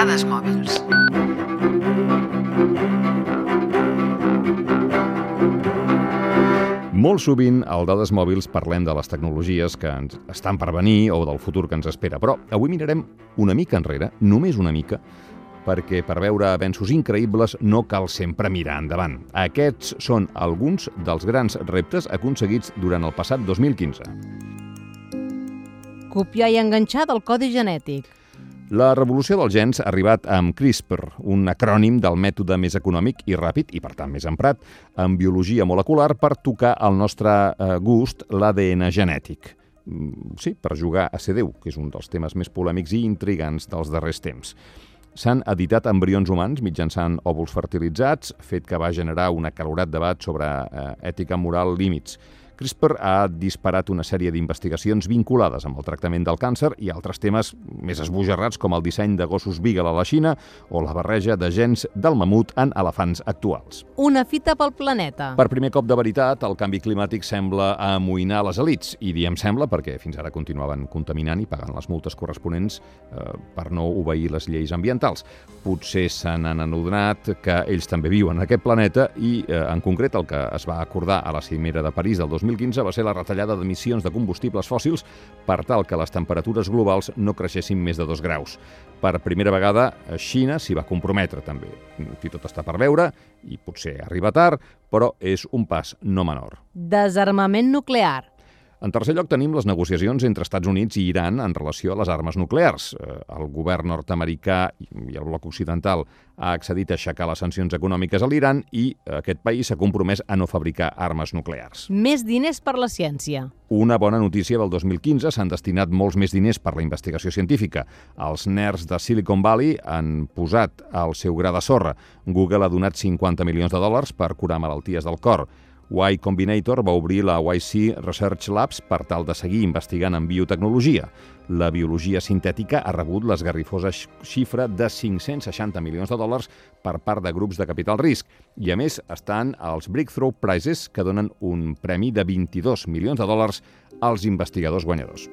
Dades mòbils. Molt sovint, al Dades Mòbils, parlem de les tecnologies que ens estan per venir o del futur que ens espera, però avui mirarem una mica enrere, només una mica, perquè per veure avenços increïbles no cal sempre mirar endavant. Aquests són alguns dels grans reptes aconseguits durant el passat 2015. Copiar i enganxar del codi genètic. La revolució dels gens ha arribat amb CRISPR, un acrònim del mètode més econòmic i ràpid, i per tant més emprat, en biologia molecular per tocar al nostre eh, gust l'ADN genètic. Mm, Sí, per jugar a ser Déu, que és un dels temes més polèmics i intrigants dels darrers temps. S'han editat embrions humans mitjançant òvuls fertilitzats, fet que va generar un acalorat debat sobre eh, ètica moral límits. CRISPR ha disparat una sèrie d'investigacions vinculades amb el tractament del càncer i altres temes més esbojarrats com el disseny de gossos Beagle a la Xina o la barreja de gens del mamut en elefants actuals. Una fita pel planeta. Per primer cop de veritat, el canvi climàtic sembla amoïnar les elites, i diem sembla perquè fins ara continuaven contaminant i pagant les multes corresponents eh, per no obeir les lleis ambientals. Potser se n'han adonat que ells també viuen en aquest planeta i, eh, en concret, el que es va acordar a la cimera de París del 2015 va ser la retallada d'emissions de combustibles fòssils per tal que les temperatures globals no creixessin més de 2 graus. Per primera vegada, Xina s'hi va comprometre també. Aquí tot està per veure i potser arriba tard, però és un pas no menor. Desarmament nuclear. En tercer lloc tenim les negociacions entre Estats Units i Iran en relació a les armes nuclears. Eh, El govern nord-americà i el bloc occidental ha accedit a aixecar les sancions econòmiques a l'Iran i aquest país s'ha compromès a no fabricar armes nuclears. Més diners per la ciència. Una bona notícia del 2015, s'han destinat molts més diners per la investigació científica. Els nerds de Silicon Valley han posat el seu gra de sorra. Google ha donat 50 milions de dòlars per curar malalties del cor. Y Combinator va obrir la YC Research Labs per tal de seguir investigant en biotecnologia. La biologia sintètica ha rebut l'esgarrifosa xifra de 560 milions de dòlars per part de grups de capital risc. I a més estan els Breakthrough Prizes, que donen un premi de 22 milions de dòlars als investigadors guanyadors.